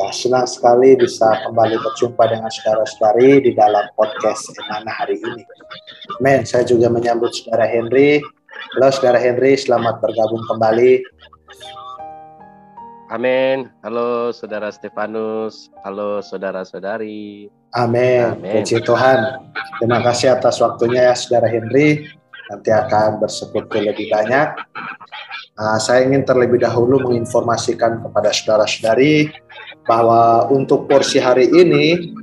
Ya, senang sekali bisa kembali berjumpa dengan saudara-saudari di dalam podcast Emana hari ini. Amin. Saya juga menyambut saudara Henry. Halo saudara Henry, selamat bergabung kembali. Amin. Halo saudara Stefanus. Halo saudara-saudari. Amin. Puji Tuhan. Terima kasih atas waktunya ya saudara Henry. Nanti akan bersekutu lebih banyak. Uh, saya ingin terlebih dahulu menginformasikan kepada saudara-saudari bahwa untuk porsi hari ini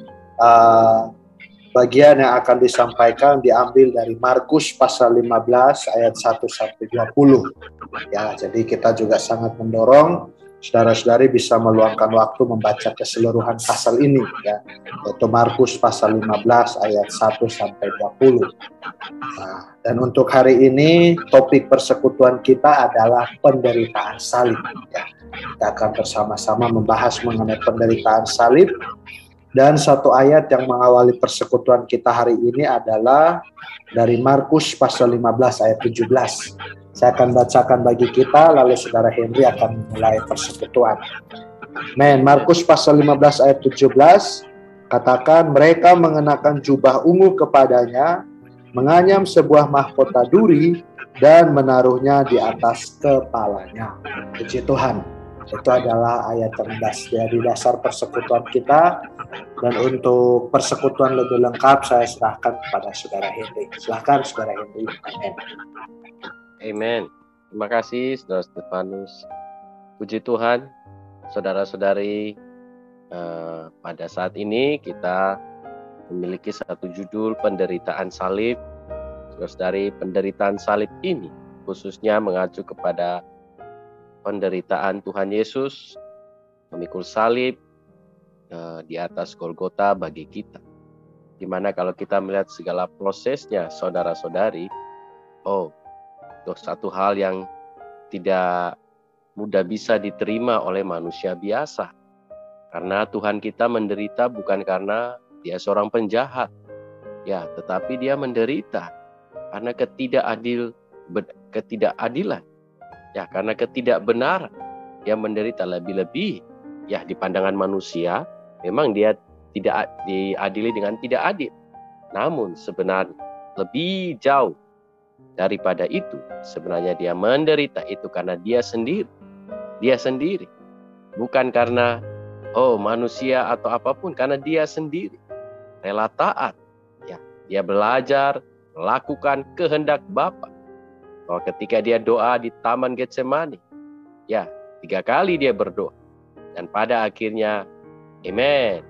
uh, bagian yang akan disampaikan diambil dari Markus pasal 15 ayat 1 sampai 20. Ya, jadi kita juga sangat mendorong saudara-saudari bisa meluangkan waktu membaca keseluruhan pasal ini ya yaitu Markus pasal 15 ayat 1 sampai 20. Nah, dan untuk hari ini topik persekutuan kita adalah penderitaan salib ya. Kita akan bersama-sama membahas mengenai penderitaan salib dan satu ayat yang mengawali persekutuan kita hari ini adalah dari Markus pasal 15 ayat 17 saya akan bacakan bagi kita, lalu saudara Henry akan mulai persekutuan. Men, Markus pasal 15 ayat 17, katakan mereka mengenakan jubah ungu kepadanya, menganyam sebuah mahkota duri, dan menaruhnya di atas kepalanya. Puji Tuhan. Itu adalah ayat yang dari dasar persekutuan kita. Dan untuk persekutuan lebih lengkap, saya serahkan kepada saudara Henry. Silahkan saudara Henry. Amin. Amen. Terima kasih Saudara Stefanus. Puji Tuhan, saudara-saudari, eh, pada saat ini kita memiliki satu judul penderitaan salib. Saudara-saudari, penderitaan salib ini khususnya mengacu kepada penderitaan Tuhan Yesus memikul salib eh, di atas Golgota bagi kita. Di mana kalau kita melihat segala prosesnya, saudara-saudari, oh itu satu hal yang tidak mudah bisa diterima oleh manusia biasa. Karena Tuhan kita menderita bukan karena dia seorang penjahat. Ya, tetapi dia menderita karena ketidakadil ketidakadilan. Ya, karena ketidakbenaran. Dia menderita lebih-lebih ya di pandangan manusia memang dia tidak diadili dengan tidak adil. Namun sebenarnya lebih jauh daripada itu. Sebenarnya dia menderita itu karena dia sendiri. Dia sendiri. Bukan karena oh manusia atau apa pun karena dia sendiri. Rela taat. Ya, dia belajar melakukan kehendak Bapa. Bahwa ketika dia doa di Taman Getsemani, ya, tiga kali dia berdoa. Dan pada akhirnya, amen.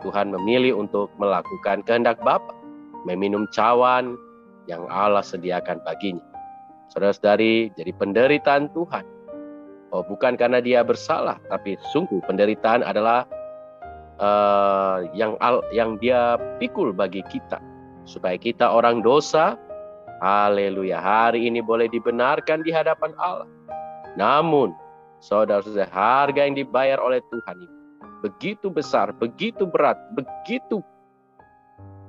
Tuhan memilih untuk melakukan kehendak Bapa, meminum cawan, yang Allah sediakan baginya. Saudara-saudari, jadi penderitaan Tuhan. Oh, bukan karena dia bersalah, tapi sungguh penderitaan adalah uh, yang al, yang dia pikul bagi kita supaya kita orang dosa haleluya hari ini boleh dibenarkan di hadapan Allah. Namun, saudara-saudara, harga yang dibayar oleh Tuhan itu begitu besar, begitu berat, begitu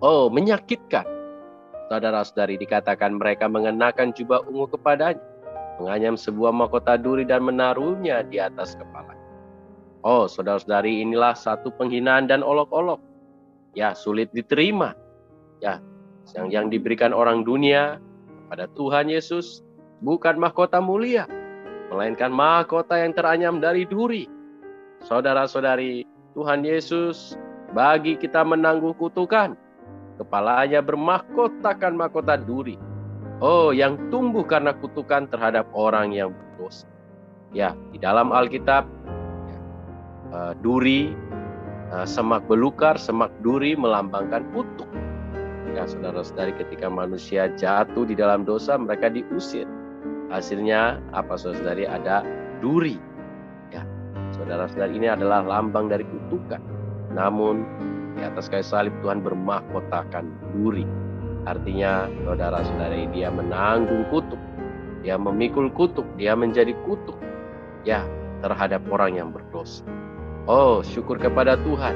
oh menyakitkan Saudara-saudari dikatakan mereka mengenakan jubah ungu kepadanya, menganyam sebuah mahkota duri dan menaruhnya di atas kepala. Oh, saudara-saudari inilah satu penghinaan dan olok-olok. Ya, sulit diterima. Ya, yang yang diberikan orang dunia pada Tuhan Yesus bukan mahkota mulia, melainkan mahkota yang teranyam dari duri. Saudara-saudari, Tuhan Yesus bagi kita menangguh kutukan, Kepalanya bermahkotakan mahkota duri. Oh, yang tumbuh karena kutukan terhadap orang yang berdosa. Ya, di dalam Alkitab, uh, duri, uh, semak belukar, semak duri melambangkan kutuk. Ya, saudara-saudari, ketika manusia jatuh di dalam dosa, mereka diusir. Hasilnya, apa saudara-saudari, ada duri. Ya, Saudara-saudara ini adalah lambang dari kutukan. Namun di atas kayu salib Tuhan bermahkotakan duri. Artinya saudara-saudara dia menanggung kutuk. Dia memikul kutuk, dia menjadi kutuk. Ya, terhadap orang yang berdosa. Oh, syukur kepada Tuhan.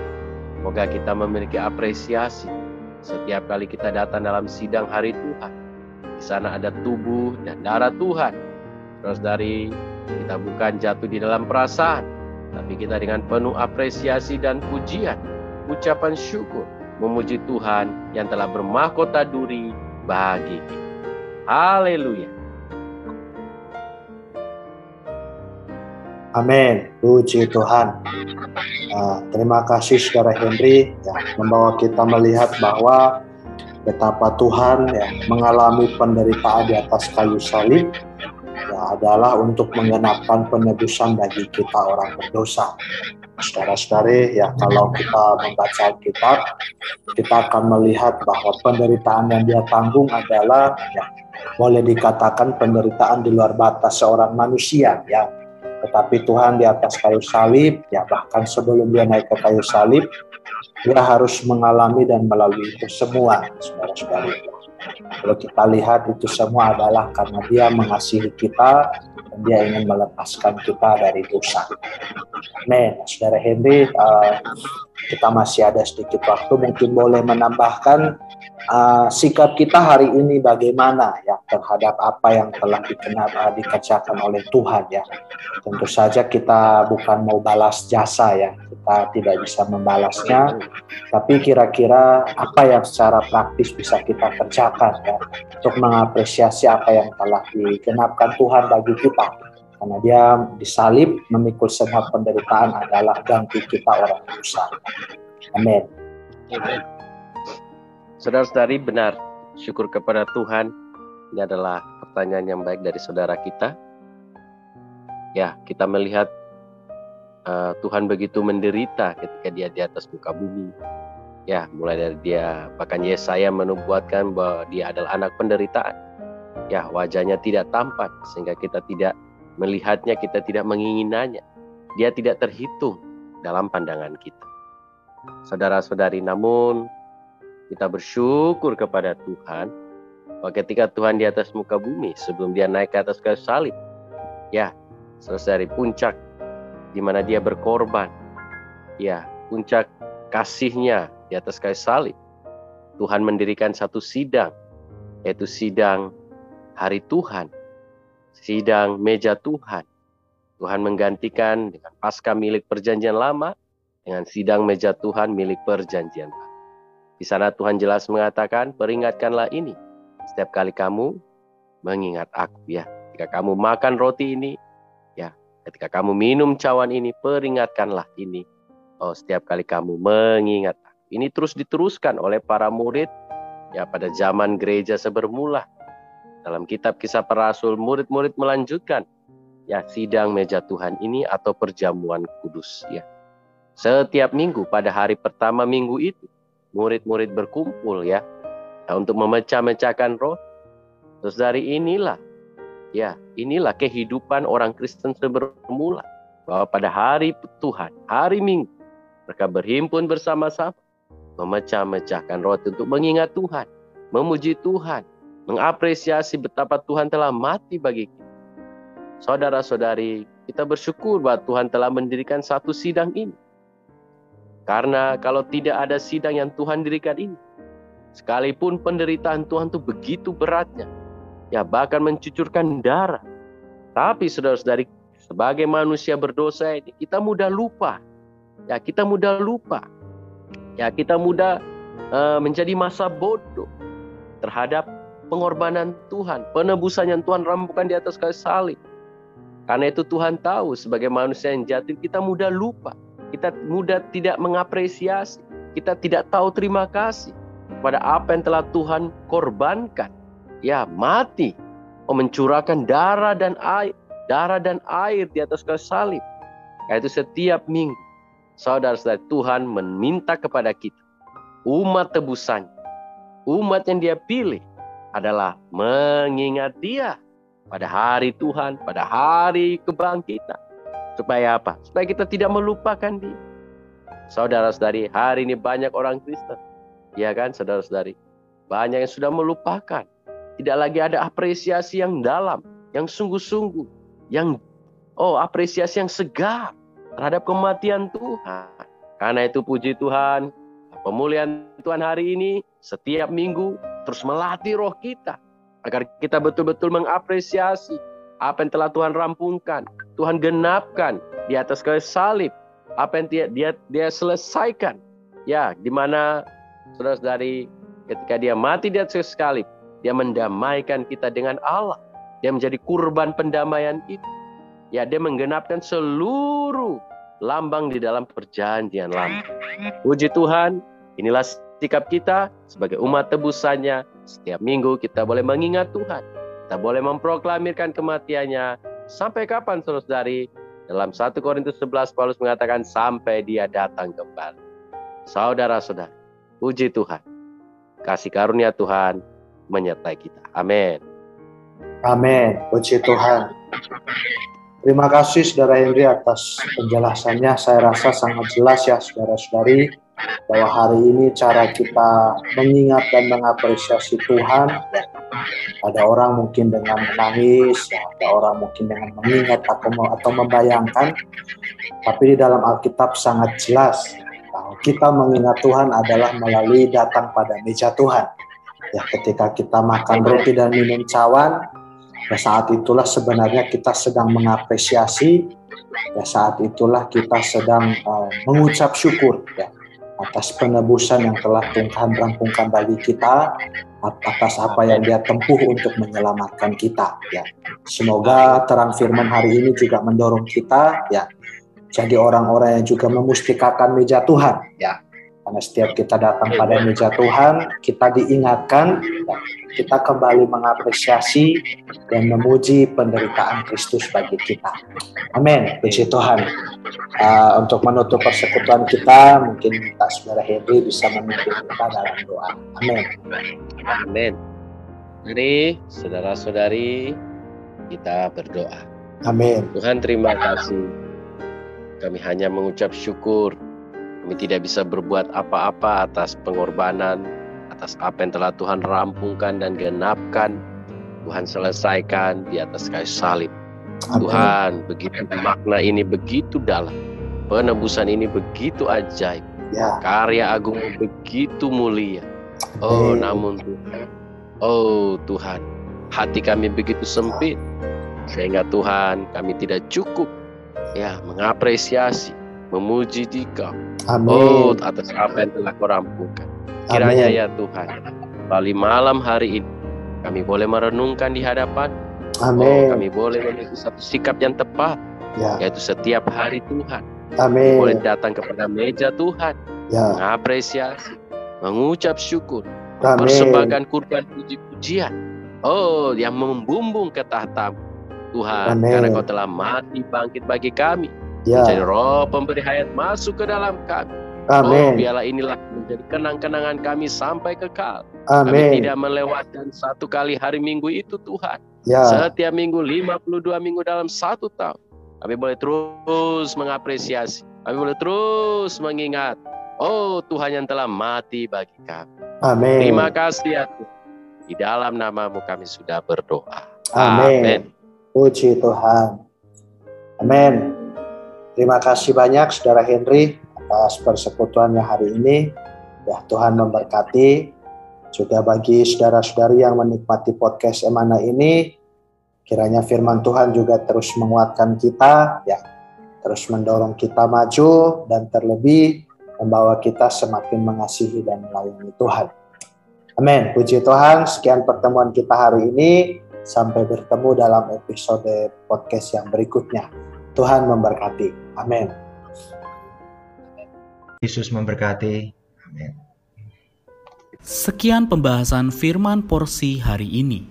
Semoga kita memiliki apresiasi setiap kali kita datang dalam sidang hari Tuhan. Di sana ada tubuh dan darah Tuhan. Terus dari kita bukan jatuh di dalam perasaan, tapi kita dengan penuh apresiasi dan pujian, ucapan syukur, memuji Tuhan yang telah bermahkota duri bagi kita. Haleluya. Amin. Puji Tuhan. Uh, terima kasih saudara Henry ya, membawa kita melihat bahwa betapa Tuhan ya, mengalami penderitaan di atas kayu salib ya, adalah untuk menggenapkan penebusan bagi kita orang berdosa. Saudara-saudari, ya kalau kita membaca Alkitab, kita akan melihat bahwa penderitaan yang dia tanggung adalah ya, boleh dikatakan penderitaan di luar batas seorang manusia ya tetapi Tuhan di atas kayu salib, ya bahkan sebelum dia naik ke kayu salib, dia harus mengalami dan melalui itu semua, saudara-saudari. Kalau kita lihat itu semua adalah karena dia mengasihi kita dia ingin melepaskan kita dari dosa. Amin. Saudara Henry, uh, kita masih ada sedikit waktu, mungkin boleh menambahkan uh, sikap kita hari ini bagaimana ya terhadap apa yang telah dikenal uh, dikerjakan oleh Tuhan ya. Tentu saja kita bukan mau balas jasa ya, kita tidak bisa membalasnya, tapi kira-kira apa yang secara praktis bisa kita kerjakan ya untuk mengapresiasi apa yang telah digenapkan Tuhan bagi kita. Karena dia disalib memikul semua penderitaan adalah ganti kita orang dosa. Amin. Saudara-saudari benar, syukur kepada Tuhan. Ini adalah pertanyaan yang baik dari saudara kita. Ya, kita melihat uh, Tuhan begitu menderita ketika dia di atas muka bumi. Ya, mulai dari dia, bahkan Yesaya menubuatkan bahwa dia adalah anak penderitaan. Ya, wajahnya tidak tampan, sehingga kita tidak melihatnya, kita tidak menginginannya. Dia tidak terhitung dalam pandangan kita. Saudara-saudari, namun kita bersyukur kepada Tuhan bahwa ketika Tuhan di atas muka bumi sebelum dia naik ke atas kayu salib ya selesai dari puncak di mana dia berkorban ya puncak kasihnya di atas kayu salib Tuhan mendirikan satu sidang yaitu sidang hari Tuhan sidang meja Tuhan Tuhan menggantikan dengan pasca milik perjanjian lama dengan sidang meja Tuhan milik perjanjian baru di sana Tuhan jelas mengatakan, peringatkanlah ini setiap kali kamu mengingat aku ya. Ketika kamu makan roti ini. Ketika kamu minum cawan ini, peringatkanlah ini. Oh, setiap kali kamu mengingat. Ini terus diteruskan oleh para murid ya pada zaman gereja sebermula. Dalam kitab kisah para rasul, murid-murid melanjutkan ya sidang meja Tuhan ini atau perjamuan kudus ya. Setiap minggu pada hari pertama minggu itu murid-murid berkumpul ya nah, untuk memecah-mecahkan roh. Terus dari inilah ya inilah kehidupan orang Kristen bermula bahwa pada hari Tuhan, hari Minggu mereka berhimpun bersama-sama memecah-mecahkan roti untuk mengingat Tuhan, memuji Tuhan, mengapresiasi betapa Tuhan telah mati bagi kita. Saudara-saudari, kita bersyukur bahwa Tuhan telah mendirikan satu sidang ini karena kalau tidak ada sidang yang Tuhan dirikan ini, sekalipun penderitaan Tuhan itu begitu beratnya, ya bahkan mencucurkan darah. Tapi saudara-saudari, sebagai manusia berdosa ini, kita mudah lupa. Ya, kita mudah lupa. Ya, kita mudah uh, menjadi masa bodoh terhadap pengorbanan Tuhan, penebusan yang Tuhan rampukan di atas kayu salib. Karena itu Tuhan tahu sebagai manusia yang jatuh kita mudah lupa kita mudah tidak mengapresiasi, kita tidak tahu terima kasih pada apa yang telah Tuhan korbankan. Ya, mati, mencurahkan darah dan air, darah dan air di atas kayu salib. Yaitu setiap minggu, saudara-saudara Tuhan meminta kepada kita, umat tebusan, umat yang dia pilih adalah mengingat dia pada hari Tuhan, pada hari kebangkitan Supaya apa? Supaya kita tidak melupakan dia. Saudara-saudari, hari ini banyak orang Kristen. Ya kan, saudara-saudari? Banyak yang sudah melupakan. Tidak lagi ada apresiasi yang dalam, yang sungguh-sungguh, yang oh apresiasi yang segar terhadap kematian Tuhan. Karena itu puji Tuhan, pemulihan Tuhan hari ini setiap minggu terus melatih roh kita agar kita betul-betul mengapresiasi apa yang telah Tuhan rampungkan, Tuhan genapkan di atas kayu salib, apa yang dia dia, dia selesaikan. Ya, di mana saudara-saudari ketika dia mati di atas salib, dia mendamaikan kita dengan Allah. Dia menjadi kurban pendamaian itu. Ya, dia menggenapkan seluruh lambang di dalam perjanjian lama. Puji Tuhan, inilah sikap kita sebagai umat tebusannya. Setiap minggu kita boleh mengingat Tuhan. Kita boleh memproklamirkan kematiannya. Sampai kapan saudari? Dalam 1 Korintus 11 Paulus mengatakan sampai dia datang kembali. Saudara-saudara, puji Tuhan. Kasih karunia Tuhan menyertai kita. Amin. Amin. Puji Tuhan. Terima kasih Saudara Henry atas penjelasannya. Saya rasa sangat jelas ya saudara-saudari bahwa hari ini cara kita mengingat dan mengapresiasi Tuhan. Ada orang mungkin dengan menangis, ada orang mungkin dengan mengingat atau atau membayangkan. Tapi di dalam Alkitab sangat jelas bahwa kita mengingat Tuhan adalah melalui datang pada meja Tuhan. Ya, ketika kita makan roti dan minum cawan, Ya saat itulah sebenarnya kita sedang mengapresiasi, ya saat itulah kita sedang uh, mengucap syukur ya atas penebusan yang telah Tuhan rampungkan bagi kita, atas apa yang Dia tempuh untuk menyelamatkan kita. Ya, semoga terang Firman hari ini juga mendorong kita ya jadi orang-orang yang juga memustikakan meja Tuhan. Ya, karena setiap kita datang pada meja Tuhan, kita diingatkan, kita kembali mengapresiasi dan memuji penderitaan Kristus bagi kita. Amin. Puji Tuhan. Uh, untuk menutup persekutuan kita, mungkin kita saudara Henry bisa memimpin kita dalam doa. Amin. Amin. Jadi, saudara-saudari, kita berdoa. Amin. Tuhan terima kasih. Kami hanya mengucap syukur kami tidak bisa berbuat apa-apa atas pengorbanan, atas apa yang telah Tuhan rampungkan dan genapkan. Tuhan selesaikan di atas kayu salib. Amen. Tuhan, begitu makna ini begitu dalam. Penebusan ini begitu ajaib. Ya. Karya agung begitu mulia. Oh, Amen. namun Tuhan, oh Tuhan, hati kami begitu sempit sehingga Tuhan kami tidak cukup ya mengapresiasi, memuji Dikau Amin. Oh, atas apa yang telah kau rampungkan. Kiranya Amin. ya Tuhan, melalui malam hari ini, kami boleh merenungkan di hadapan. Amin. Oh, kami boleh memiliki satu sikap yang tepat, ya. yaitu setiap hari Tuhan. Amin. Kami boleh datang kepada meja Tuhan, ya. mengapresiasi, mengucap syukur, persembahkan kurban puji-pujian. Oh, yang membumbung ke tahtamu. Tuhan, Amin. karena kau telah mati bangkit bagi kami Ya. Menjadi roh pemberi hayat masuk ke dalam kami. Amin. Oh, biarlah inilah menjadi kenang-kenangan kami sampai kekal. Amin. Kami tidak melewatkan satu kali hari minggu itu Tuhan. Ya. Setiap minggu 52 minggu dalam satu tahun. Kami boleh terus mengapresiasi. Kami boleh terus mengingat. Oh Tuhan yang telah mati bagi kami. Amin. Terima kasih ya Tuhan. Di dalam namamu kami sudah berdoa. Amin. Amin. Puji Tuhan. Amin. Terima kasih banyak Saudara Henry atas persekutuannya hari ini. Ya, Tuhan memberkati. Juga bagi saudara-saudari yang menikmati podcast Emana ini, kiranya firman Tuhan juga terus menguatkan kita, ya, terus mendorong kita maju dan terlebih membawa kita semakin mengasihi dan melayani Tuhan. Amin. Puji Tuhan, sekian pertemuan kita hari ini. Sampai bertemu dalam episode podcast yang berikutnya. Tuhan memberkati. Amin. Yesus memberkati. Amin. Sekian pembahasan firman porsi hari ini.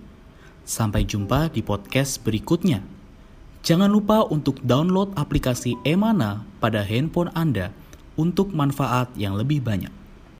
Sampai jumpa di podcast berikutnya. Jangan lupa untuk download aplikasi Emana pada handphone Anda untuk manfaat yang lebih banyak.